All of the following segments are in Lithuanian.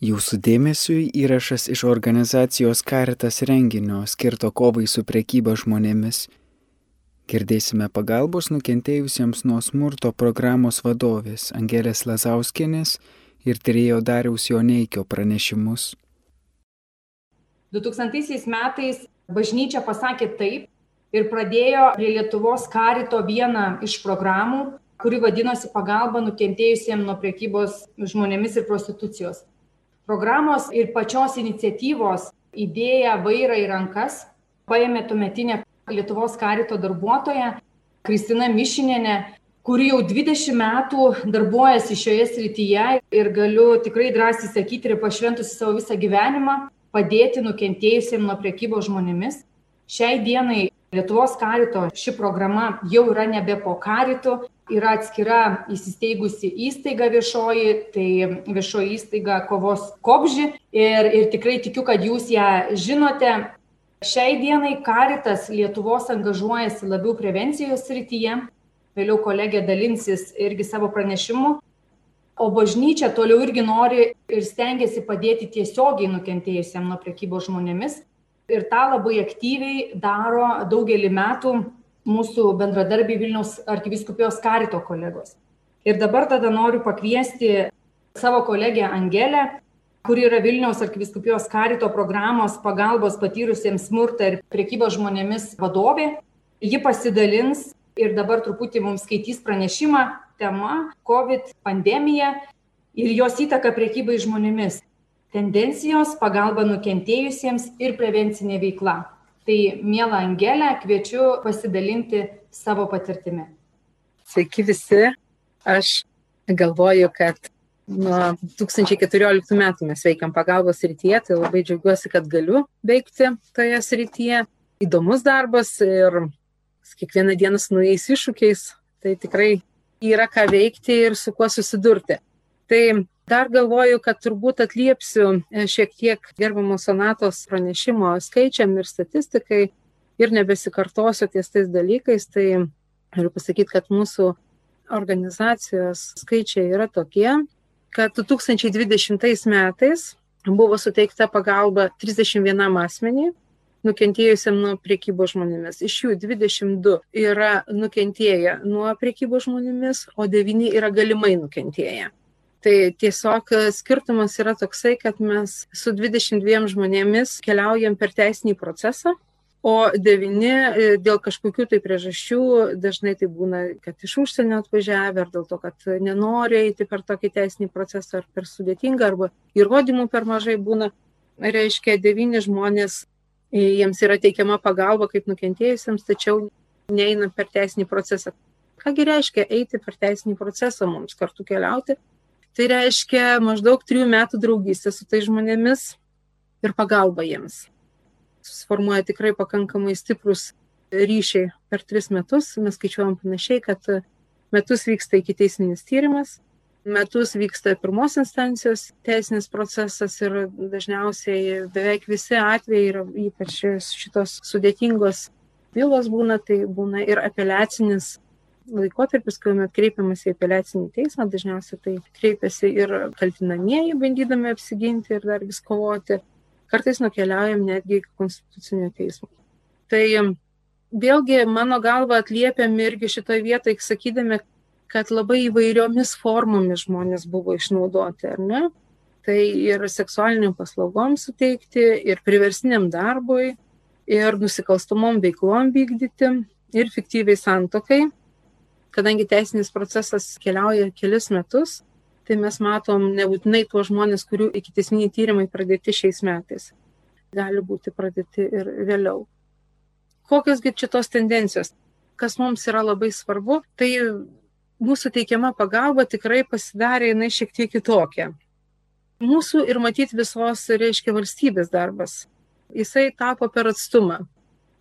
Jūsų dėmesiui įrašas iš organizacijos Karitas renginio skirto kovai su prekyba žmonėmis. Girdėsime pagalbos nukentėjusiems nuo smurto programos vadovės Angelės Lazauskinės ir tyrėjo Dariaus Joneikio pranešimus. 2000 metais bažnyčia pasakė taip ir pradėjo prie Lietuvos karito vieną iš programų, kuri vadinosi pagalba nukentėjusiems nuo prekybos žmonėmis ir prostitucijos programos ir pačios iniciatyvos idėją vairą į rankas paėmė tuometinė Lietuvos karito darbuotoja Kristina Mišinėne, kuri jau 20 metų darbuojasi šioje srityje ir galiu tikrai drąsiai sakyti ir pašventusi savo visą gyvenimą padėti nukentėjusiems nuo priekybos žmonėmis. Šiai dienai Lietuvos karito ši programa jau yra nebe po karito, yra atskira įsisteigusi įstaiga viešoji, tai viešoji įstaiga kovos kopži ir, ir tikrai tikiu, kad jūs ją žinote. Šiai dienai karitas Lietuvos angažuojasi labiau prevencijos srityje, vėliau kolegė dalinsis irgi savo pranešimu, o bažnyčia toliau irgi nori ir stengiasi padėti tiesiogiai nukentėjusiam nuo prekybos žmonėmis. Ir tą labai aktyviai daro daugelį metų mūsų bendradarbiai Vilniaus arkiviskupijos karito kolegos. Ir dabar tada noriu pakviesti savo kolegę Angelę, kuri yra Vilniaus arkiviskupijos karito programos pagalbos patyrusiems smurtą ir priekybą žmonėmis vadovė. Ji pasidalins ir dabar truputį mums skaitys pranešimą tema COVID pandemija ir jos įtaka priekybai žmonėmis. Tendencijos pagalba nukentėjusiems ir prevencinė veikla. Tai, mėla Angelė, kviečiu pasidalinti savo patirtimi. Sveiki visi. Aš galvoju, kad nuo 2014 metų mes veikiam pagalbos srityje, tai labai džiaugiuosi, kad galiu veikti toje srityje. Įdomus darbas ir kiekvieną dieną su naujais iššūkiais, tai tikrai yra ką veikti ir su kuo susidurti. Tai Dar galvoju, kad turbūt atliepsiu e, šiek tiek gerbamo sonatos pranešimo skaičiam ir statistikai ir nebesikartosiu ties tais dalykais. Tai galiu pasakyti, kad mūsų organizacijos skaičiai yra tokie, kad 2020 metais buvo suteikta pagalba 31 asmeniai nukentėjusiam nuo priekybos žmonėmis. Iš jų 22 yra nukentėję nuo priekybos žmonėmis, o 9 yra galimai nukentėję. Tai tiesiog e, skirtumas yra toksai, kad mes su 22 žmonėmis keliaujam per teisinį procesą, o devyni e, dėl kažkokių tai priežasčių, dažnai tai būna, kad iš užsienio atvažiavę, ar dėl to, kad nenori eiti per tokį teisinį procesą, ar per sudėtingą, arba įrodymų per mažai būna. Reiškia, devyni žmonės, jiems yra teikiama pagalba kaip nukentėjusiems, tačiau neina per teisinį procesą. Kągi reiškia eiti per teisinį procesą mums kartu keliauti? Tai reiškia maždaug trijų metų draugystė su tai žmonėmis ir pagalba jiems. Susiformuoja tikrai pakankamai stiprus ryšiai per tris metus. Mes skaičiuojam panašiai, kad metus vyksta iki teisminis tyrimas, metus vyksta pirmos instancijos teisinis procesas ir dažniausiai beveik visi atvejai yra ypač šitos sudėtingos bylos būna, tai būna ir apeliacinis laikotarpis, kuomet kreipiamas į apeliacinį teismą, dažniausiai tai kreipiasi ir kaltinamieji, bandydami apsiginti ir dar vis kovoti. Kartais nukeliaujam netgi į konstitucinio teismo. Tai vėlgi mano galva atliepiam irgi šitoje vietoje, sakydami, kad labai įvairiomis formomis žmonės buvo išnaudoti, ar ne? Tai ir seksualiniam paslaugom suteikti, ir priversiniam darbui, ir nusikalstamom veiklom vykdyti, ir fiktyviai santokai kadangi teisinis procesas keliauja kelis metus, tai mes matom nebūtinai tuos žmonės, kurių iki teisminiai tyrimai pradėti šiais metais. Gali būti pradėti ir vėliau. Kokiosgi šitos tendencijos? Kas mums yra labai svarbu, tai mūsų teikiama pagalba tikrai pasidarė jinai šiek tiek kitokia. Mūsų ir matyti visos, reiškia, valstybės darbas. Jisai tapo per atstumą.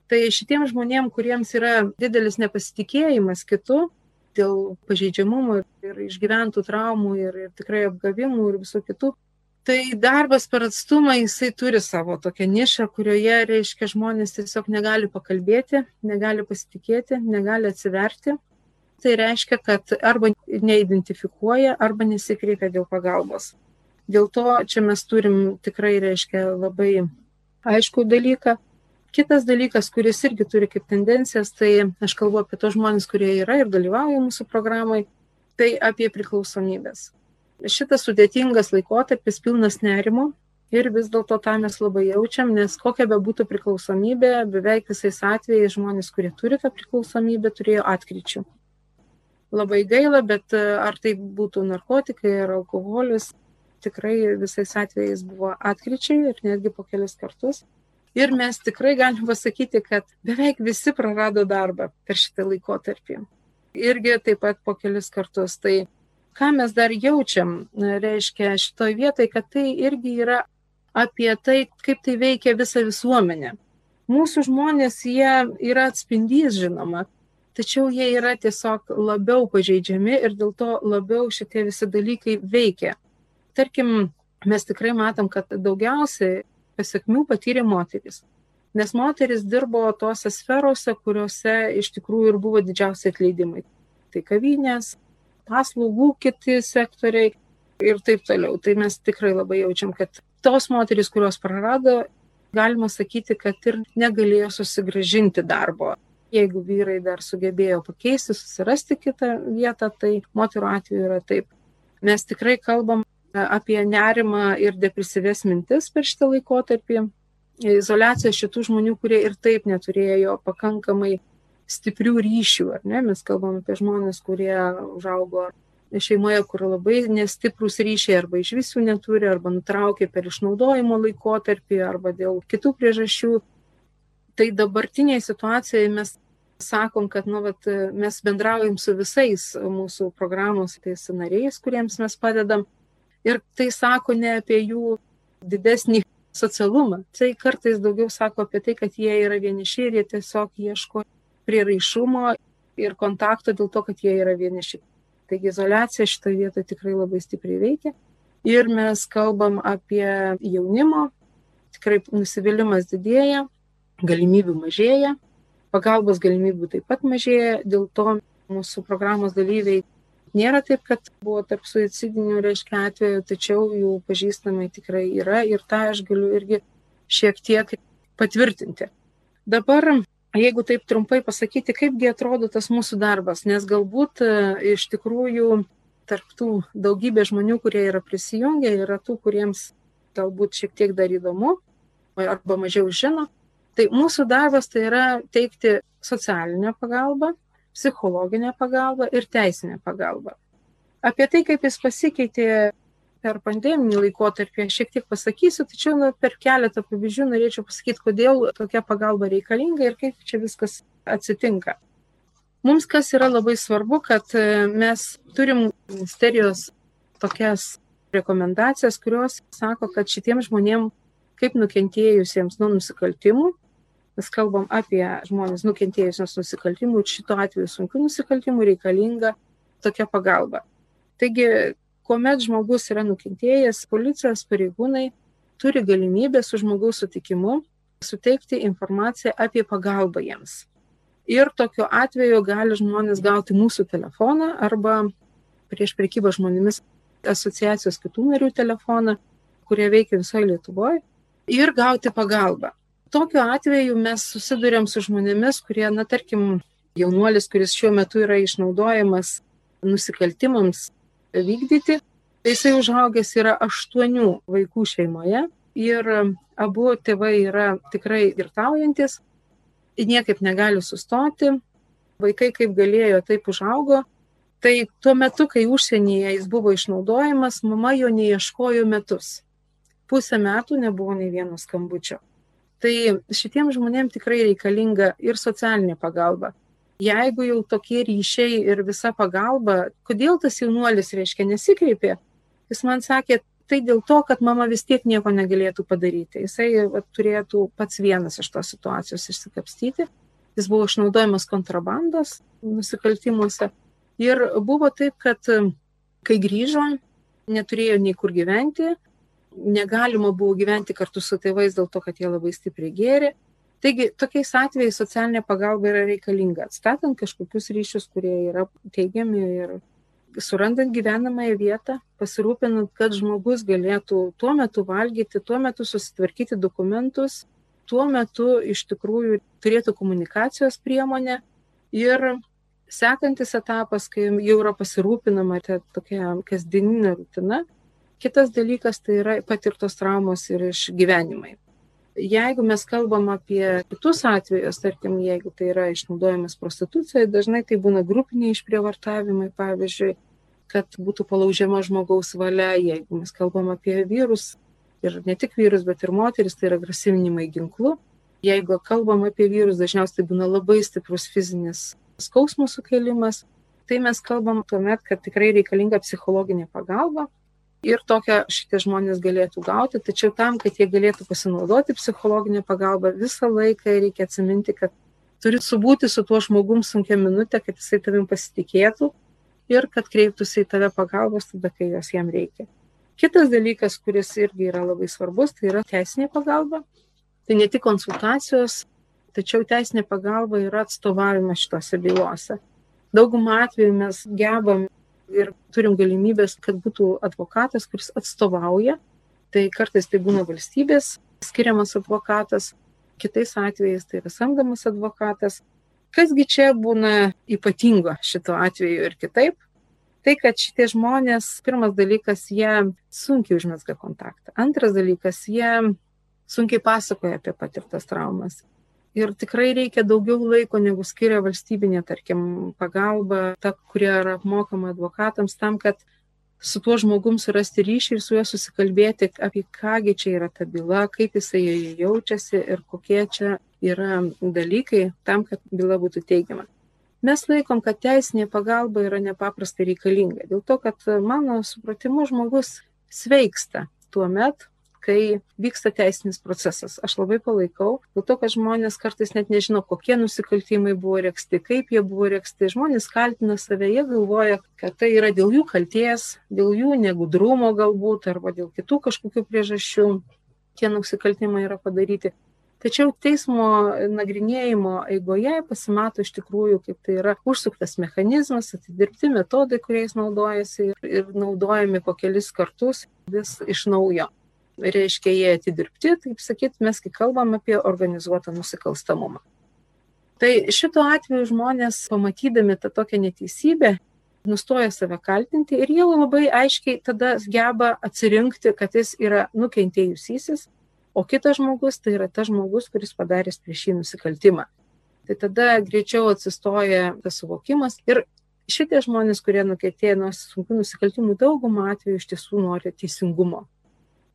Tai šitiems žmonėms, kuriems yra didelis nepasitikėjimas kitu, dėl pažeidžiamumo ir išgyventų traumų ir, ir tikrai apgavimų ir visų kitų. Tai darbas per atstumą jisai turi savo tokią nišą, kurioje, reiškia, žmonės tiesiog negali pakalbėti, negali pasitikėti, negali atsiverti. Tai reiškia, kad arba neidentifikuoja, arba nesikreipia dėl pagalbos. Dėl to čia mes turim tikrai, reiškia, labai aišku dalyką. Kitas dalykas, kuris irgi turi kaip tendencijas, tai aš kalbu apie tos žmonės, kurie yra ir dalyvauja mūsų programai, tai apie priklausomybės. Šitas sudėtingas laikotarpis pilnas nerimo ir vis dėlto tą mes labai jaučiam, nes kokia be būtų priklausomybė, beveik visais atvejais žmonės, kurie turi tą priklausomybę, turėjo atkryčių. Labai gaila, bet ar tai būtų narkotikai ar alkoholis, tikrai visais atvejais buvo atkryčiai ir netgi po kelis kartus. Ir mes tikrai galim pasakyti, kad beveik visi prarado darbą per šitą laikotarpį. Irgi taip pat po kelis kartus. Tai ką mes dar jaučiam, reiškia šitoje vietoje, kad tai irgi yra apie tai, kaip tai veikia visą visuomenę. Mūsų žmonės, jie yra atspindys, žinoma, tačiau jie yra tiesiog labiau pažeidžiami ir dėl to labiau šitie visi dalykai veikia. Tarkim, mes tikrai matom, kad daugiausiai pasiekmių patyrė moteris. Nes moteris dirbo tose sferose, kuriuose iš tikrųjų ir buvo didžiausi atleidimai. Tai kavinės, paslaugų kiti sektoriai ir taip toliau. Tai mes tikrai labai jaučiam, kad tos moteris, kurios prarado, galima sakyti, kad ir negalėjo susigražinti darbo. Jeigu vyrai dar sugebėjo pakeisti, susirasti kitą vietą, tai moterų atveju yra taip. Mes tikrai kalbam apie nerimą ir depresyves mintis per šitą laikotarpį. Izolacija šitų žmonių, kurie ir taip neturėjo pakankamai stiprių ryšių, ar ne? Mes kalbam apie žmonės, kurie užaugo šeimoje, kur labai nestiprus ryšiai arba iš visų neturi, arba nutraukė per išnaudojimo laikotarpį, arba dėl kitų priežasčių. Tai dabartinėje situacijoje mes sakom, kad nu, vat, mes bendraujam su visais mūsų programos tais nariais, kuriems mes padedam Ir tai sako ne apie jų didesnį socialumą. Tai kartais daugiau sako apie tai, kad jie yra vieniši ir jie tiesiog ieško prieraišumo ir kontakto dėl to, kad jie yra vieniši. Taigi izolacija šitoje vietoje tikrai labai stipriai veikia. Ir mes kalbam apie jaunimo, tikrai nusivylimas didėja, galimybių mažėja, pagalbos galimybių taip pat mažėja, dėl to mūsų programos dalyviai Nėra taip, kad buvo tarp suicidinių, reiškia, atvejų, tačiau jų pažįstamai tikrai yra ir tą aš galiu irgi šiek tiek patvirtinti. Dabar, jeigu taip trumpai pasakyti, kaipgi atrodo tas mūsų darbas, nes galbūt e, iš tikrųjų tarptų daugybė žmonių, kurie yra prisijungę, yra tų, kuriems galbūt šiek tiek dar įdomu arba mažiau žino. Tai mūsų darbas tai yra teikti socialinę pagalbą, psichologinę pagalbą ir teisinę pagalbą. Apie tai, kaip jis pasikeitė per pandeminį laikotarpį, aš šiek tiek pasakysiu, tačiau nu, per keletą pavyzdžių norėčiau pasakyti, kodėl tokia pagalba reikalinga ir kaip čia viskas atsitinka. Mums kas yra labai svarbu, kad e, mes turim ministerijos tokias rekomendacijas, kurios sako, kad šitiems žmonėms, kaip nukentėjusiems nuo nusikaltimų, mes kalbam apie žmonės nukentėjusius nusikaltimų ir šito atveju sunkių nusikaltimų reikalinga tokia pagalba. Taigi, kuomet žmogus yra nukentėjęs, policijos pareigūnai turi galimybę su žmogaus sutikimu suteikti informaciją apie pagalbą jiems. Ir tokiu atveju gali žmonės gauti mūsų telefoną arba prieš prekybą žmonėmis asociacijos kitų narių telefoną, kurie veikia visoje Lietuvoje, ir gauti pagalbą tokiu atveju mes susidurėm su žmonėmis, kurie, na, tarkim, jaunuolis, kuris šiuo metu yra išnaudojamas nusikaltimams vykdyti, tai jisai užaugęs yra aštuonių vaikų šeimoje ir abu tėvai yra tikrai girtaujantis, niekaip negali sustoti, vaikai kaip galėjo, taip užaugo. Tai tuo metu, kai užsienyje jis buvo išnaudojamas, mama jo neieškojo metus. Pusę metų nebuvo nei vieno skambučio. Tai šitiem žmonėm tikrai reikalinga ir socialinė pagalba. Jeigu jau tokie ryšiai ir visa pagalba, kodėl tas jaunuolis, reiškia, nesikreipė, jis man sakė, tai dėl to, kad mama vis tiek nieko negalėtų padaryti. Jisai va, turėtų pats vienas iš tos situacijos išsikapstyti. Jis buvo išnaudojamas kontrabandos nusikaltimuose. Ir buvo taip, kad kai grįžo, neturėjo nei kur gyventi, negalima buvo gyventi kartu su tėvais dėl to, kad jie labai stipriai gėrė. Taigi, tokiais atvejais socialinė pagalba yra reikalinga, atstatant kažkokius ryšius, kurie yra teigiami ir surandant gyvenamąją vietą, pasirūpinant, kad žmogus galėtų tuo metu valgyti, tuo metu susitvarkyti dokumentus, tuo metu iš tikrųjų turėtų komunikacijos priemonę ir sekantis etapas, kai jau yra pasirūpinama tai tokia kasdieninė rutina, kitas dalykas tai yra patirtos traumos ir išgyvenimai. Jeigu mes kalbam apie kitus atvejus, tarkim, jeigu tai yra išnaudojimas prostitucijoje, dažnai tai būna grupiniai išprievartavimai, pavyzdžiui, kad būtų palaužiama žmogaus valia, jeigu mes kalbam apie vyrus ir ne tik vyrus, bet ir moteris, tai yra grasinimai ginklu. Jeigu kalbam apie vyrus, dažniausiai būna labai stiprus fizinis skausmo sukelimas, tai mes kalbam tuomet, kad tikrai reikalinga psichologinė pagalba, ir tokią šitie žmonės galėtų gauti, tačiau tam, kad jie galėtų pasinaudoti psichologinę pagalbą, visą laiką reikia atsiminti, kad turi subūti su tuo žmogum sunkia minutė, kad jisai tavim pasitikėtų ir kad kreiptųsi į tave pagalbos tada, kai jos jam reikia. Kitas dalykas, kuris irgi yra labai svarbus, tai yra teisinė pagalba. Tai ne tik konsultacijos, tačiau teisinė pagalba yra atstovavimas šitose bylose. Daugumą atveju mes gebam ir turim galimybės, kad būtų advokatas, kuris atstovauja. Tai kartais tai būna valstybės skiriamas advokatas, kitais atvejais tai yra samdomas advokatas. Kasgi čia būna ypatingo šito atveju ir kitaip? Tai, kad šitie žmonės, pirmas dalykas, jie sunkiai užmesga kontaktą. Antras dalykas, jie sunkiai pasakoja apie patirtas traumas ir tikrai reikia daugiau laiko, negu skiria valstybinė, tarkim, pagalba, ta, kurie yra apmokama advokatams, tam, kad su tuo žmogum surasti ryšį ir su juo susikalbėti, apie kągi čia yra ta byla, kaip jisai jaučiasi ir kokie čia yra dalykai tam, kad byla būtų teigiama. Mes laikom, kad teisinė pagalba yra nepaprastai reikalinga. Dėl to, kad mano supratimu žmogus sveiksta tuo met, kai vyksta teisinis procesas. Aš labai palaikau, dėl to, kad žmonės kartais net nežino, kokie nusikaltimai buvo reksti, kaip jie buvo reksti. Žmonės kaltina save, jie galvoja, kad tai yra dėl jų kalties, dėl jų negudrumo galbūt, arba dėl kitų kažkokių priežasčių tie nusikaltimai yra padaryti. Tačiau teismo nagrinėjimo eigoje pasimato iš tikrųjų, kaip tai yra užsuktas mechanizmas, atidirbti metodai, kuriais naudojasi ir, naudojami po kelis kartus vis iš naujo reiškia jie atidirbti, taip sakyt, mes kai kalbam apie organizuotą nusikalstamumą. Tai šituo atveju žmonės, pamatydami tą tokią neteisybę, nustoja save kaltinti ir jie labai aiškiai tada geba atsirinkti, kad jis yra nukentėjusysis, o kitas žmogus tai yra tas žmogus, kuris padaręs prieš jį nusikaltimą. Tai tada greičiau atsistoja tas suvokimas ir šitie žmonės, kurie nukentėjo nuo sunkių nusikaltimų, daugumą atveju iš tiesų nori teisingumo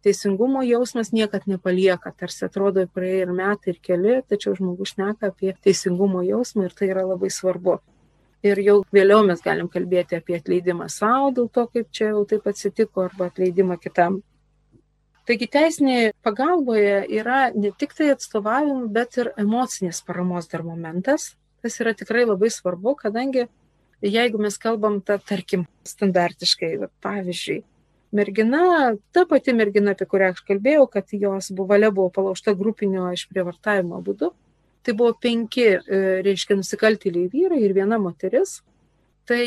teisingumo jausmas niekad nepalieka, tarsi atrodo praėjo ir metai, ir keli, tačiau žmogus šneka apie teisingumo jausmą ir tai yra labai svarbu. Ir jau vėliau mes galim kalbėti apie atleidimą savo dėl to, kaip čia jau taip atsitiko, arba atleidimą kitam. Taigi teisinėje pagalboje yra ne tik tai atstovavimo, bet ir emocinės paramos dar momentas. Tas yra tikrai labai svarbu, kadangi jeigu mes kalbam, ta, tarkim, standartiškai, pavyzdžiui, mergina, ta pati mergina, apie kurią aš kalbėjau, kad jos buvo valia buvo palaužta grupinio išprievartavimo būdu. Tai buvo penki, e, reiškia, nusikaltėliai vyrai ir viena moteris. Tai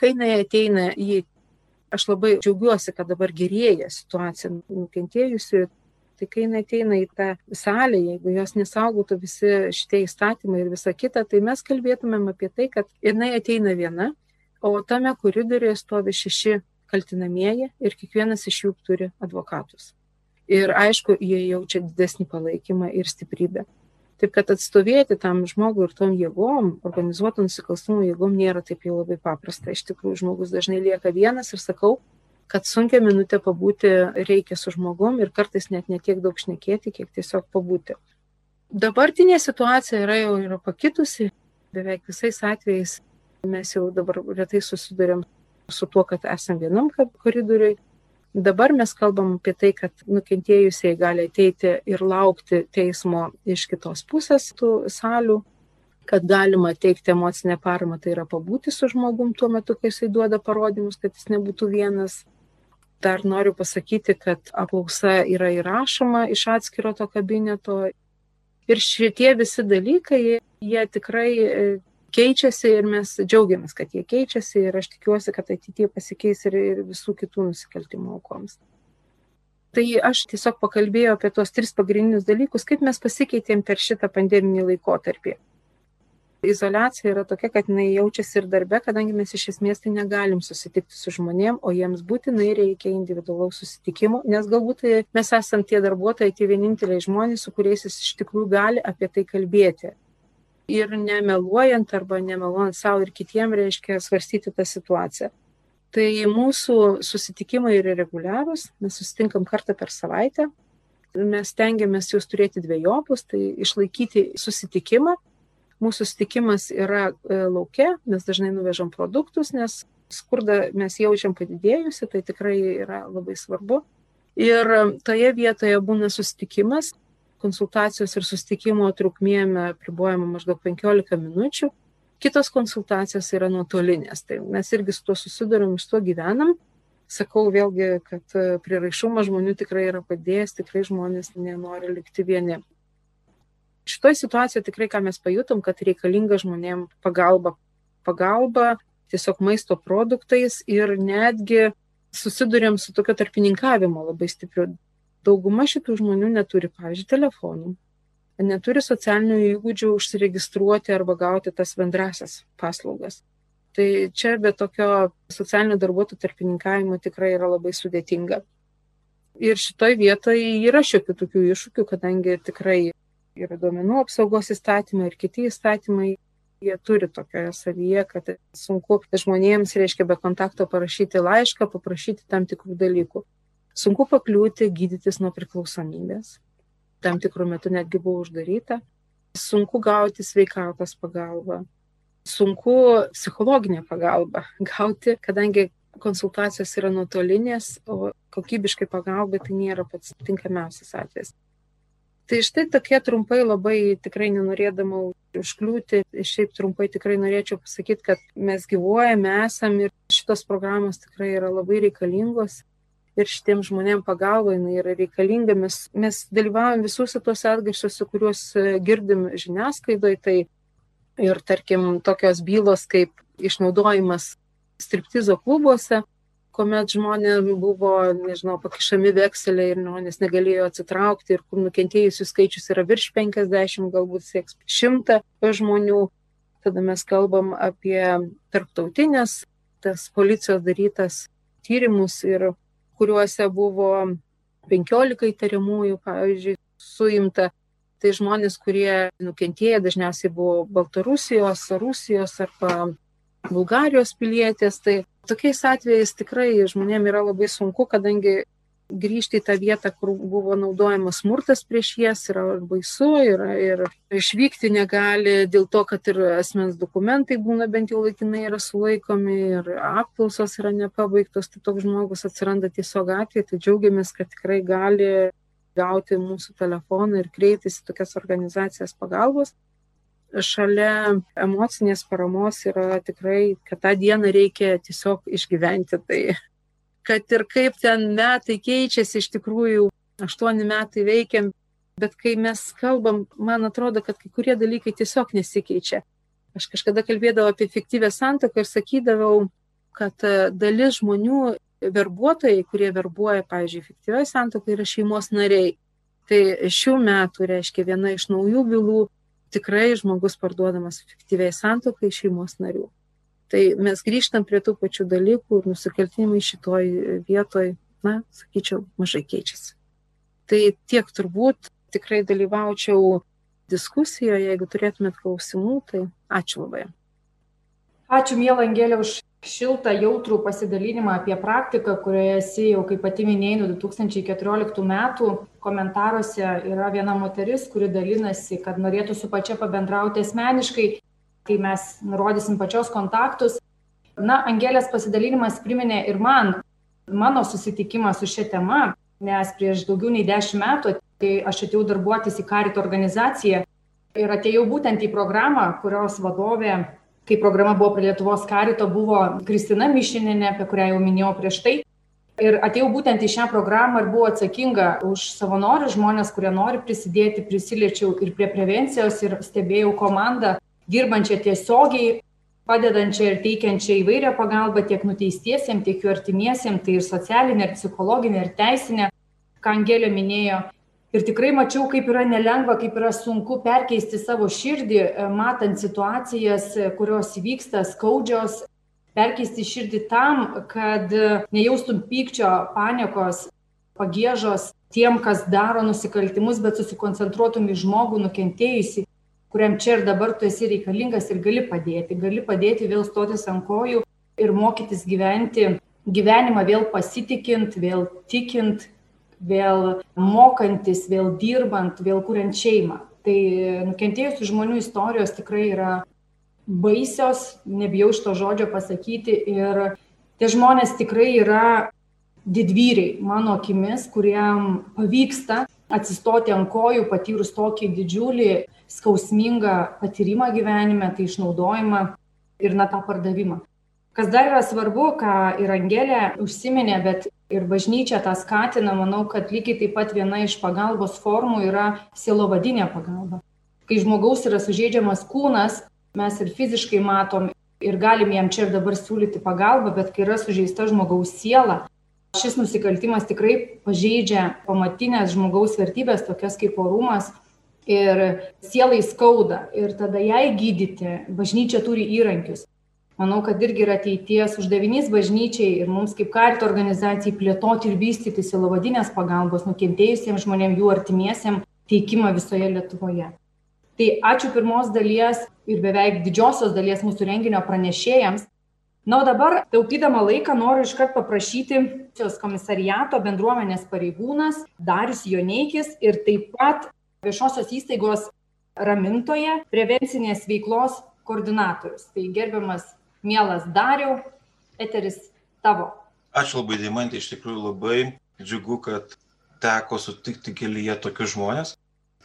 kai jinai ateina į, aš labai džiaugiuosi, kad dabar gerėja situacija nukentėjusi, tai kai jinai ateina į tą salę, jeigu jos nesaugotų visi šitie įstatymai ir visa kita, tai mes kalbėtumėm apie tai, kad jinai ateina viena, o tame koridoriuje stovi šeši kaltinamieji ir kiekvienas iš jų turi advokatus. Ir aišku, jie jaučia didesnį palaikymą ir stiprybę. Taip kad atstovėti tam žmogui ir tom jėgom, organizuotų nusikalstamų jėgom nėra taip jau labai paprasta. Iš tikrųjų, žmogus dažnai lieka vienas ir sakau, kad sunkia minutė pabūti reikia su žmogum ir kartais net netiek daug šnekėti, kiek tiesiog pabūti. Dabartinė situacija yra jau yra pakitusi, beveik visais atvejais mes jau dabar retai susidurėm su tuo, kad esam vienam koridoriui. Dabar mes kalbam apie tai, kad nukentėjusiai gali ateiti ir laukti teismo iš kitos pusės tų salių, kad galima teikti emocinę paramą, tai yra pabūti su žmogum tuo metu, kai jisai duoda parodymus, kad jis nebūtų vienas. Dar noriu pasakyti, kad apklausa yra įrašoma iš atskiro to kabineto. Ir šitie visi dalykai, jie tikrai keičiasi ir mes džiaugiamės, kad jie keičiasi ir aš tikiuosi, kad ateityje pasikeis ir, ir visų kitų nusikaltimų aukoms. Tai aš tiesiog pakalbėjau apie tuos tris pagrindinius dalykus, kaip mes pasikeitėm per šitą pandeminį laikotarpį. Izolacija yra tokia, kad jinai jaučiasi ir darbe, kadangi mes iš esmės tai negalim susitikti su žmonėm, o jiems būtinai reikia individualaus susitikimo, nes galbūt tai mes esame tie darbuotojai, tie vieninteliai žmonės, su kuriais jis iš tikrųjų gali apie tai kalbėti. Ir nemeluojant arba nemeluojant savo ir kitiems reiškia svarstyti tą situaciją. Tai mūsų susitikimai yra reguliarūs, mes susitinkam kartą per savaitę, mes tengiamės juos turėti dviejopus, tai išlaikyti susitikimą Mūsų stikimas yra e, laukia, mes dažnai nuvežam produktus, nes skurdą mes jaučiam padidėjusi, tai tikrai yra labai svarbu. Ir toje vietoje būna susitikimas, konsultacijos ir sustikimo trukmėme pribojama maždaug 15 minučių, kitos konsultacijos yra nuotolinės. Tai mes irgi su tuo susidurim, iš to gyvenam. Sakau vėlgi, kad e, priraišumas žmonių tikrai yra padėjęs, tikrai žmonės nenori likti vieni šitoj situacijoje tikrai ką mes pajutom, kad reikalinga žmonėm pagalba. Pagalba tiesiog maisto produktais ir netgi susidurėm su tokio tarpininkavimo labai stipriu. Dauguma šitų žmonių neturi, pavyzdžiui, telefonų, neturi socialinių įgūdžių užsiregistruoti arba gauti tas bendrasias paslaugas. Tai čia be tokio socialinio darbuotojų tarpininkavimo tikrai yra labai sudėtinga. Ir šitoj vietoje yra šiokių tokių iššūkių, kadangi tikrai yra duomenų apsaugos įstatymai ir kiti įstatymai, jie turi tokioje savyje, kad sunku žmonėms, reiškia, be kontakto parašyti laišką, paprašyti tam tikrų dalykų. Sunku pakliūti, gydytis nuo priklausomybės. Tam tikrų metų netgi buvo uždaryta. Sunku gauti sveikatos pagalbą. Sunku psichologinę pagalbą gauti, kadangi konsultacijos yra nuotolinės, o kokybiškai pagalba tai nėra pats tinkamiausias atvejis. Tai štai tokie trumpai labai tikrai nenorėdama užkliūti, šiaip trumpai tikrai norėčiau pasakyti, kad mes gyvuojame, esam ir šitos programos tikrai yra labai reikalingos. Ir šitiem žmonėm pagalba jinai yra reikalinga. Mes, mes dalyvavom visuose tuose atgarsiuose, kuriuos e, girdim žiniasklaidoje. Tai ir tarkim tokios bylos kaip išnaudojimas striptizo klubuose, kuomet žmonės buvo, nežinau, pakišami vekseliai ir žmonės negalėjo atsitraukti ir kur nukentėjusių skaičius yra virš 50, galbūt sieks 100 žmonių. Tada mes kalbam apie tarptautinės, tas policijos darytas tyrimus ir kuriuose buvo 15 įtariamųjų, pavyzdžiui, suimta. Tai žmonės, kurie nukentėjo, dažniausiai buvo Baltarusijos, Rusijos arba Bulgarijos pilietės. Tai Tokiais atvejais tikrai žmonėm yra labai sunku, kadangi grįžti į tą vietą, kur buvo naudojamas smurtas prieš jas, yra baisu ir, ir išvykti negali dėl to, kad ir asmens dokumentai būna bent jau laikinai yra sulaikomi ir apklausos yra nepabaigtos, tai toks žmogus atsiranda tiesiog gatvėje, tai džiaugiamės, kad tikrai gali gauti mūsų telefoną ir kreiptis į tokias organizacijas pagalbos šalia emocinės paramos yra tikrai, kad tą dieną reikia tiesiog išgyventi. Tai kad ir kaip ten metai keičiasi, iš tikrųjų, aštuoni metai veikiam, bet kai mes kalbam, man atrodo, kad kai kurie dalykai tiesiog nesikeičia. Aš kažkada kalbėdavau apie fiktyvę santoką ir sakydavau, kad e, dalis žmonių, verbuotojai, kurie verbuoja, pavyzdžiui, fiktyvioje santokai, yra šeimos nariai. Tai šių metų reiškia viena iš naujų bylų tikrai žmogus parduodamas fiktyviai santokai šeimos narių. Tai mes grįžtam prie tų pačių dalykų ir nusikaltimai šitoj vietoj, na, sakyčiau, mažai keičiasi. Tai tiek turbūt tikrai dalyvaučiau diskusijoje, jeigu turėtumėt klausimų, tai ačiū labai. Ačiū, mėla Angelė, už šiltą, jautrų pasidalinimą apie praktiką, kurioje esi jau, kaip pati minėjai, nuo 2014 metų. Komentaruose yra viena moteris, kuri dalinasi, kad norėtų su pačia pabendrauti asmeniškai, kai mes nurodysim pačios kontaktus. Na, Angelės pasidalinimas priminė ir man mano susitikimą su šia tema, nes prieš daugiau nei dešimt metų tai aš atėjau darbuotis į karito organizaciją ir atėjau būtent į programą, kurios vadovė kai programa buvo prie Lietuvos karito, buvo Kristina Mišininė, apie kurią jau minėjau prieš tai. Ir atėjau būtent į šią programą ir buvau atsakinga už savanorių žmonės, kurie nori prisidėti, prisiliečiau ir prie prevencijos ir stebėjau komandą, dirbančią tiesiogiai, padedančią ir teikiančią įvairią pagalbą tiek nuteistiesiems, tiek jų artimiesiems, tai ir socialinė, ir psichologinė, ir teisinė, ką Angelė minėjo. Ir tikrai mačiau, kaip yra nelengva, kaip yra sunku perkeisti savo širdį, e, matant situacijas, e, kurios vyksta skaudžios, perkeisti širdį tam, kad nejaustum pykčio, paniekos, pagėžos tiem, kas daro nusikaltimus, bet susikoncentruotum į žmogų nukentėjusi, kuriam čia ir dabar tu esi reikalingas ir gali padėti. Gali padėti vėl stotis ant kojų ir mokytis gyventi gyvenimą vėl pasitikint, vėl tikint, vėl mokantis, vėl dirbant, vėl kuriant šeimą. Tai nukentėjusių žmonių istorijos tikrai yra baisios, nebijau iš to žodžio pasakyti. Ir tie žmonės tikrai yra didvyriai, mano akimis, kuriem pavyksta atsistoti ant kojų, patyrus tokį didžiulį skausmingą patyrimą gyvenime, tai išnaudojimą ir na tą pardavimą. Kas dar yra svarbu, ką ir Angelė užsiminė, bet ir bažnyčia tą skatina, manau, kad lygiai taip pat viena iš pagalbos formų yra sielovadinė pagalba. Kai žmogaus yra sužeidžiamas kūnas, mes ir fiziškai matom ir galim jam čia ir dabar siūlyti pagalbą, bet kai yra sužeista žmogaus siela, šis nusikaltimas tikrai pažeidžia pamatinės žmogaus vertybės, tokias kaip orumas, ir sielai skauda ir tada jai gydyti bažnyčia turi įrankius manau kad irgi yra ateities uždavinys bažnyčiai ir mums kaip karito organizacijai plėtoti ir vystyti sielovadinės pagalbos nukentėjusiems žmonėms, jų artimiesiems teikimą visoje Lietuvoje. Tai ačiū pirmos dalies ir beveik didžiosios dalies mūsų renginio pranešėjams. Na, o dabar, taupydama laiką, noriu iškart paprašyti šios komisariato bendruomenės pareigūnas Darius Joneikis ir taip pat viešosios įstaigos ramintoje prevencinės veiklos koordinatorius. Tai gerbiamas mielas Dariau, eteris tavo. Ačiū labai, Deimantė, iš tikrųjų labai džiugu, kad teko sutikti kelyje tokius žmonės,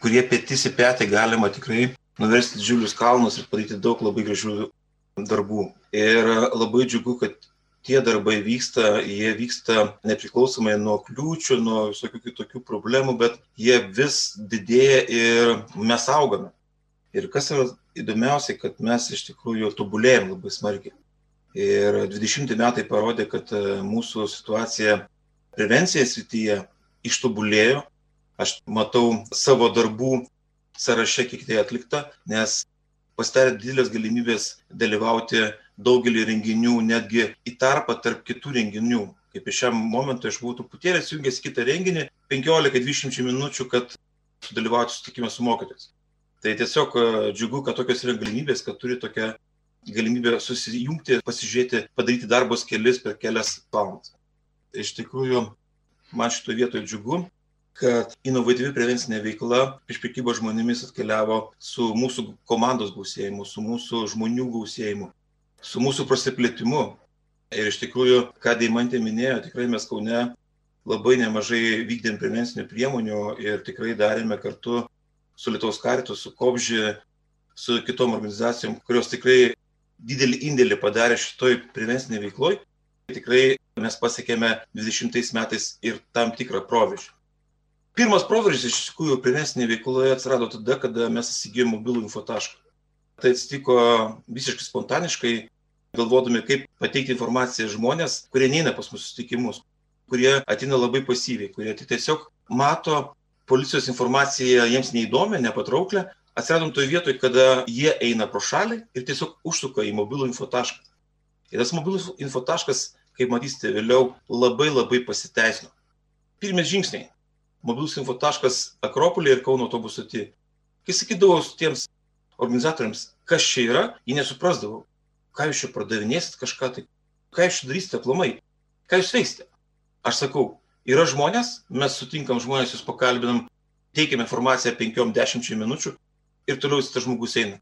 kurie petys į petį galima tikrai nuversti didžiulius kalnus ir padaryti daug labai gražių darbų. Ir labai džiugu, kad tie darbai vyksta, jie vyksta nepriklausomai nuo kliūčių, nuo visokių kitokių problemų, bet jie vis didėja ir mes augame. Ir kas yra įdomiausia, kad mes iš tikrųjų tobulėjom labai smarkiai. Ir 20 metai parodė, kad e, mūsų situacija prevencijos srityje ištobulėjo. Aš matau savo darbų sąraše, kiek tai atlikta, nes pasidarė didelės galimybės dalyvauti daugelį renginių, netgi į tarpą tarp kitų renginių. Kaip iš šiam momentui aš buvau truputėlį sujungęs kitą renginį, 15-20 minučių, kad sudalyvauti sutikime su mokytojais. Tai tiesiog e, džiugu, kad tokios yra galimybės, kad turi tokią galimybę susijungti, pasižiūrėti, padaryti darbos kelias per kelias valandas. Iš tikrųjų, man šitoje vietoje džiugu, kad inovatyvi prevencinė veikla iš prekybos žmonėmis atkeliavo su mūsų komandos gausėjimu, su mūsų žmonių gausėjimu, su mūsų prasiplėtimu. Ir iš tikrųjų, ką Deimantė minėjo, tikrai mes Kaune labai nemažai vykdėm prevencinių priemonių ir tikrai darėme kartu su Lietuvos karitu, su Kopži, su kitom organizacijom, kurios tikrai didelį indėlį padarė šitoj prevenciniai veikloj. Tikrai mes pasiekėme 20 metais ir tam tikrą proveržį. Pirmas proveržis iš tikrųjų prevencinėje veikloje atsirado tada, kada mes įsigijome mobilų infotašką. Tai atsitiko visiškai spontaniškai, galvodami, kaip pateikti informaciją žmonės, kurie neina pas mūsų susitikimus, kurie ateina labai pasyviai, kurie tiesiog mato policijos informacija jiems neįdomi, nepatrauklė, atsiradom toje vietoje, kada jie eina pro šalį ir tiesiog užsuka į mobilų infotašką. Ir tas mobilus infotaškas, kaip matysite vėliau, labai labai pasiteisino. Pirmie žingsniai. Mobilus infotaškas Akropolė ir Kauno autobusų atį. Kai sakydavau tiems organizatoriams, kas čia yra, jie nesuprasdavo, ką jūs čia pardavinėsit kažką, tai ką jūs čia darysite aplamai, ką jūs veiksite. Aš sakau, Yra žmonės, mes sutinkam žmonės, jūs pakalbinam, teikiam informaciją 5-10 minučių ir toliau tas žmogus eina.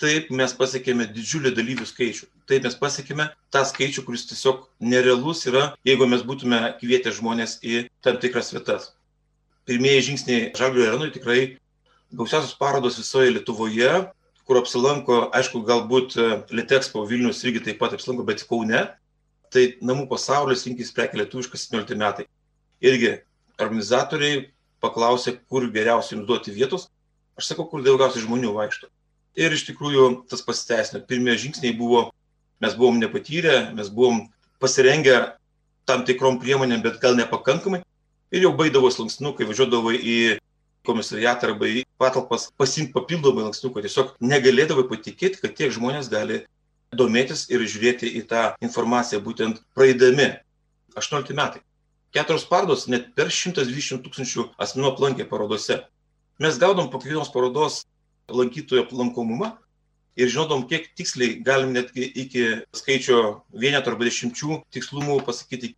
Taip mes pasiekėme didžiulį dalyvių skaičių. Taip mes pasiekėme tą skaičių, kuris tiesiog nerealus yra, jeigu mes būtume kvietę žmonės į tam tikras vietas. Pirmieji žingsniai Žalgirio arenui tikrai gausiausios parodos visoje Lietuvoje, kur apsilanko, aišku, galbūt Litexpo Vilnius irgi taip pat apsilanko, bet Kaune. Tai namų pasaulis rinkis prekė lietuviškas 17 metai irgi organizatoriai paklausė, kur geriausiai jums duoti vietos. Aš sakau, kur daugiausiai žmonių vaikšto. Ir iš tikrųjų tas pasiteisino. Pirmieji žingsniai buvo, mes buvom nepatyrę, mes buvom pasirengę tam tikrom priemonėm, bet gal nepakankamai. Ir jau baigdavo slankstinukai, važiuodavo į komisariatą arba į patalpas pasimti papildomai lankstinuką. Tiesiog negalėdavo patikėti, kad tiek žmonės gali domėtis ir žiūrėti į tą informaciją būtent praeidami 18 metai. Keturios parodos net per 120 tūkstančių asmenų aplankė parodose. Mes gaudom po kiekvienos parodos lankytojų aplankomumą ir žinodom, kiek tiksliai galim netgi iki skaičio vienetų arba dešimčių tikslumų pasakyti,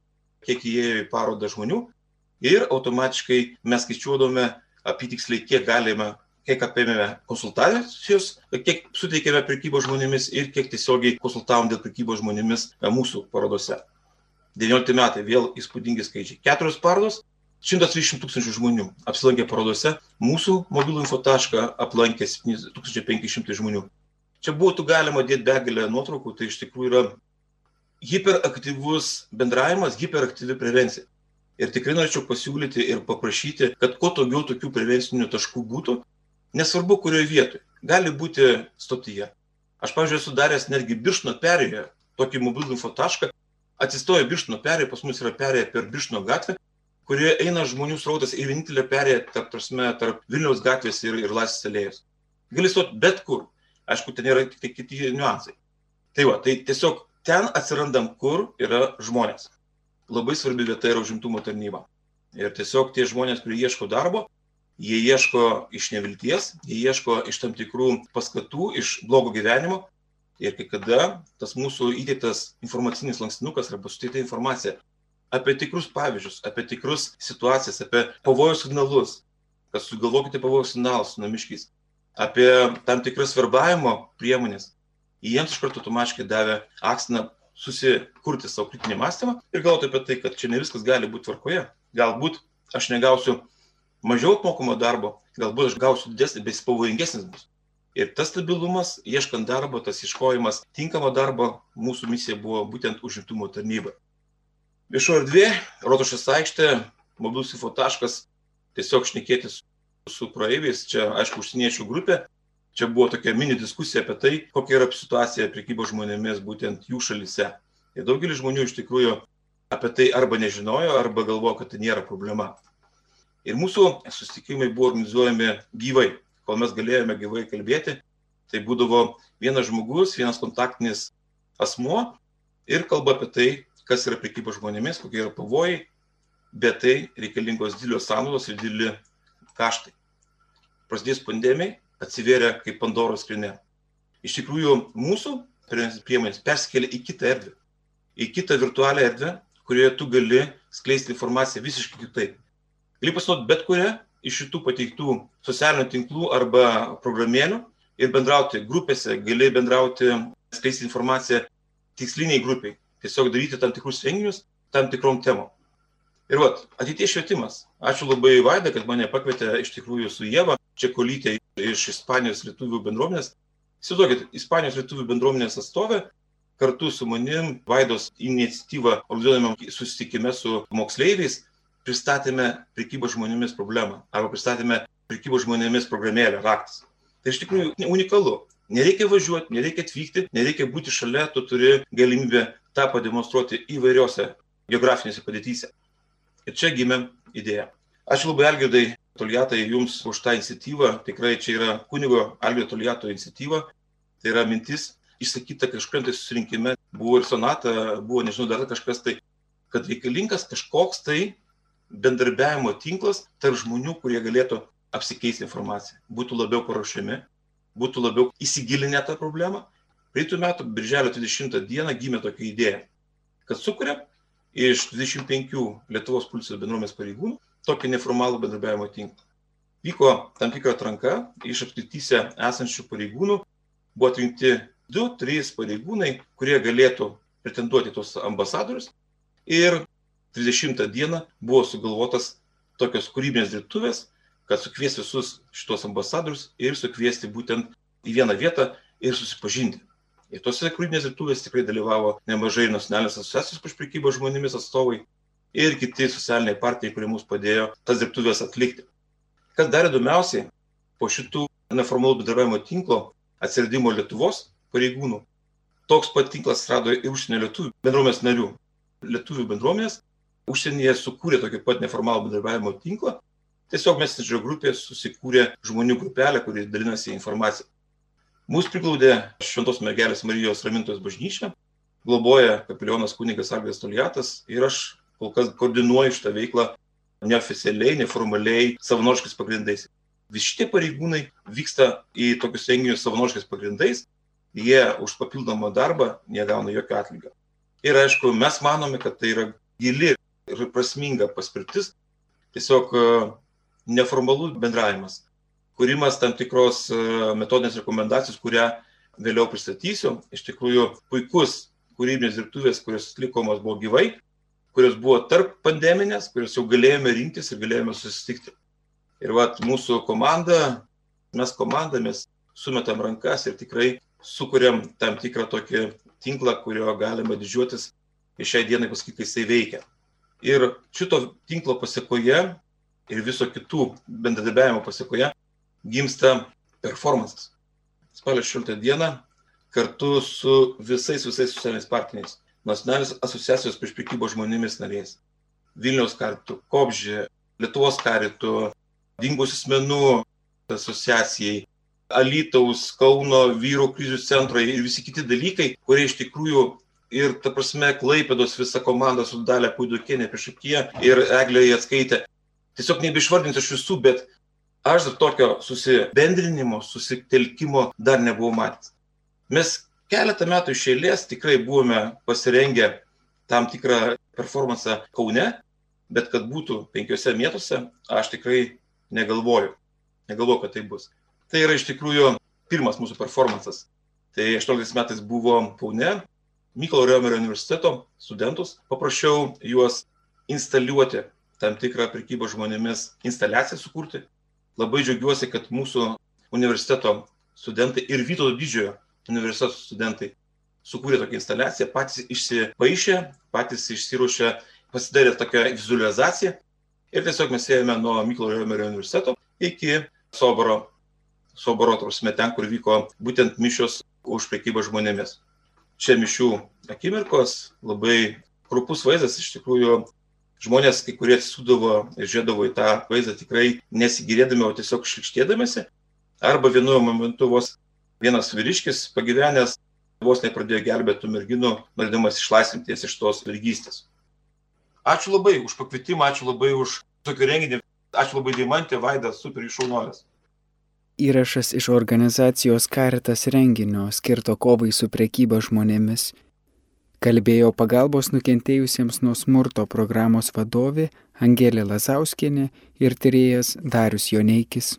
kiek įėjo į parodą žmonių. Ir automatiškai mes skaičiuodome apytiksliai, kiek galime, kiek apėmėme konsultacijos, kiek suteikėme prekybos žmonėmis ir kiek tiesiogiai konsultavom dėl prekybos žmonėmis mūsų parodose. 19 metai vėl įspūdingi skaičiai. Keturios parodos, 120 tūkstančių žmonių apsilankė parodose, mūsų mobilų infotašką aplankė 7500 žmonių. Čia būtų galima dėti begalę nuotraukų, tai iš tikrųjų yra hiperaktyvus bendravimas, hiperaktyvi prevencija. Ir tikrai norėčiau pasiūlyti ir paprašyti, kad kuo daugiau tokių prevencinių taškų būtų, nesvarbu kurioje vietoje. Gali būti stotyje. Aš, pavyzdžiui, esu daręs netgi Biršno perėje tokį mobilų infotašką, atsistoja Biršno perėje, pas mus yra perėje per Biršno gatvę, kurioje eina žmonių srautas ir vienintelė perėja tarp, prasme, tarp Vilniaus gatvės ir, ir Laisvės alėjos. Gali stoti bet kur. Aišku, ten yra tik kiti niuansai. Tai va, tai tiesiog ten atsirandam, kur yra žmonės. Labai svarbi vieta yra užimtumo tarnyba. Ir tiesiog tie žmonės, kurie ieško darbo, jie ieško iš nevilties, jie ieško iš tam tikrų paskatų, iš blogo gyvenimo, Ir kai kada tas mūsų įdėktas informacinis lankstinukas arba suteikta informacija apie tikrus pavyzdžius, apie tikrus situacijas, apie pavojus signalus, kad sugalvokite pavojus signalus su namiškiais, apie tam tikras verbavimo priemonės, jiems iš karto automatiškai davė akstiną susikurti savo kritinį mąstymą ir galvoti apie tai, kad čia ne viskas gali būti tvarkoje. Galbūt aš negausiu mažiau apmokamo darbo, galbūt aš gausiu didesnį, bet jis pavojingesnis bus. Ir tas stabilumas, ieškant darbo, tas ieškojimas tinkamo darbo, mūsų misija buvo būtent užimtumo tarnyba. Viešo erdvė, Rotušės aikštė, mobilus info taškas, tiesiog šnekėtis su praeiviais, čia aišku užsieniečių grupė, čia buvo tokia mini diskusija apie tai, kokia yra situacija prekybo žmonėmis būtent jų šalise. Ir daugelis žmonių iš tikrųjų apie tai arba nežinojo, arba galvojo, kad tai nėra problema. Ir mūsų susitikimai buvo organizuojami gyvai kol mes galėjome gyvai kalbėti, tai būdavo vienas žmogus, vienas kontaktinis asmuo ir kalba apie tai, kas yra prekyba žmonėmis, kokie yra pavojai, bet tai reikalingos didelios sąnaudos ir dideli kaštai. Prasidėjus pandemijai atsivėrė kaip Pandoros skrinė. Iš tikrųjų, mūsų priemonės persikėlė į kitą erdvę, į kitą virtualią erdvę, kurioje tu gali skleisti informaciją visiškai kitaip. Gali pasinaudoti bet kurią iš šitų pateiktų socialinių tinklų arba programėlių ir bendrauti grupėse, gali bendrauti, skleisti informaciją tiksliniai grupiai, tiesiog daryti tam tikrus renginius tam tikrom temom. Ir vat, ateities švietimas. Ačiū labai Vaida, kad mane pakvietė iš tikrųjų su Jėva, Čekolytė iš Ispanijos lietuvių bendruomenės. Įsivaizduokit, Ispanijos lietuvių bendruomenės atstovė kartu su manim Vaidos iniciatyva organizuojame susitikime su moksleiviais pristatėme prekybos žmonėmis problemą arba pristatėme prekybos žmonėmis programėlę raktas. Tai iš tikrųjų unikalu. Nereikia važiuoti, nereikia atvykti, nereikia būti šalia, tu turi galimybę tą pademonstruoti įvairiose geografinėse padėtyse. Ir čia gimė idėja. Ačiū labai Algirdai Toliatai jums už tą iniciatyvą. Tikrai čia yra kunigo Algirdo Toliato iniciatyva. Tai yra mintis išsakyta kažkuriam tai susirinkime. Buvo ir sonata, buvo nežinau dar kažkas tai, kad reikalingas kažkoks tai bendarbiavimo tinklas tarp žmonių, kurie galėtų apsikeisti informaciją, būtų labiau paruošiami, būtų labiau įsigilinę tą problemą. Praeitų metų, birželio 20 dieną, gimė tokia idėja, kad sukuria iš 25 Lietuvos policijos bendruomenės pareigūnų tokį neformalų bendradarbiavimo tinklą. Vyko tam tikra atranka, iš apskrityse esančių pareigūnų buvo atrinkti 2-3 pareigūnai, kurie galėtų pretenduoti tos ambasadorius ir 30 dieną buvo sugalvotas tokios kūrybinės dirbtuvės, kad sukviesti visus šitos ambasadorius ir sukviesti būtent į vieną vietą ir susipažinti. Ir tose kūrybinės dirbtuvės tikrai dalyvavo nemažai nacionalinės asociacijos prieš prekybą žmonėmis atstovai ir kiti socialiniai partijai, kurie mums padėjo tas dirbtuvės atlikti. Kas dar įdomiausiai, po šitų neformalų bendravimo tinklo atsiradimo Lietuvos pareigūnų, toks pat tinklas atsirado ir užsienio lietuvių bendruomenės narių. Lietuvių bendruomenės užsienyje sukūrė tokį pat neformalų bendradarbiavimo tinklą. Tiesiog messenger grupė susikūrė žmonių grupelę, kuri dalinasi informaciją. Mūsų priglaudė Šventos mergelės Marijos Ramintojos bažnyčia, globoja kapelionas kunigas Algės Toliatas ir aš kol kas koordinuoju šitą veiklą neoficialiai, neformaliai, savanoriškais pagrindais. Visi šitie pareigūnai vyksta į tokius renginius savanoriškais pagrindais, jie už papildomą darbą negauna jokio atlygio. Ir aišku, mes manome, kad tai yra gili ir prasminga paspirtis, tiesiog e, neformalus bendravimas, kūrimas tam tikros e, metodinės rekomendacijos, kurią vėliau pristatysiu. Iš tikrųjų, puikus kūrybinės dirbtuvės, kurios atlikomos buvo gyvai, kurios buvo tarp pandeminės, kurios jau galėjome rinktis ir galėjome susitikti. Ir vat mūsų komanda, mes komanda, mes sumetam rankas ir tikrai sukūrėm tam tikrą tokį tinklą, kurio galima didžiuotis ir šiai dienai pasakyti, kai jisai veikia. Ir šito tinklo pasiekoje ir viso kitų bendradarbiavimo pasiekoje gimsta performances. Spalio 16 dieną kartu su visais, visais socialiniais partneriais nacionalinės asociacijos prieš prekybos žmonėmis nariais, Vilniaus karitų, Kopžė, Lietuvos karitų, dingusių asmenų asociacijai, Alytaus, Kauno vyrų krizių centrai ir visi kiti dalykai, kurie iš tikrųjų ir, ta prasme, Klaipėdos visa komanda su Dalė Puidukienė priešakie ir Eglė jie atskaitė. Tiesiog nebeišvardinsiu iš visų, bet aš dar tokio susibendrinimo, susitelkimo dar nebuvau matęs. Mes keletą metų iš eilės tikrai buvome pasirengę tam tikrą performansą Kaune, bet kad būtų penkiose mietuose, aš tikrai negalvoju. Negalvoju, kad tai bus. Tai yra iš tikrųjų pirmas mūsų performansas. Tai 18 metais buvo Kaune, Mykolo Riomerio universiteto studentus, paprašiau juos instaliuoti tam tikrą prekybos žmonėmis instaliaciją sukurti. Labai džiaugiuosi, kad mūsų universiteto studentai ir Vytauto didžiojo universiteto studentai sukūrė tokią instaliaciją, patys išsipaišė, patys išsiruošė, pasidarė tokią vizualizaciją ir tiesiog mes ėjome nuo Myklo Riomerio universiteto iki Soboro, Soboro, tarpsime, ten, kur vyko būtent mišios už prekybą žmonėmis. Čia mišių akimirkos, labai krupus vaizdas, iš tikrųjų žmonės, kai kurie atsisūdavo ir žiūrėdavo į tą vaizdą tikrai nesigirėdami, o tiesiog šlikštėdamėsi. Arba vienu momentu vos vienas vyriškis pagyvenęs vos nepradėjo gelbėti merginų, norėdamas išlaisvinti jas iš tos vergystės. Ačiū labai už pakvietimą, ačiū labai už tokį renginį, ačiū labai Dimantė, Vaidas, super iššaunolės. Įrašas iš organizacijos Karitas renginio skirto kovai su prekyba žmonėmis kalbėjo pagalbos nukentėjusiems nuo smurto programos vadovė Angelė Lazauskienė ir tyrėjas Darius Joneikis.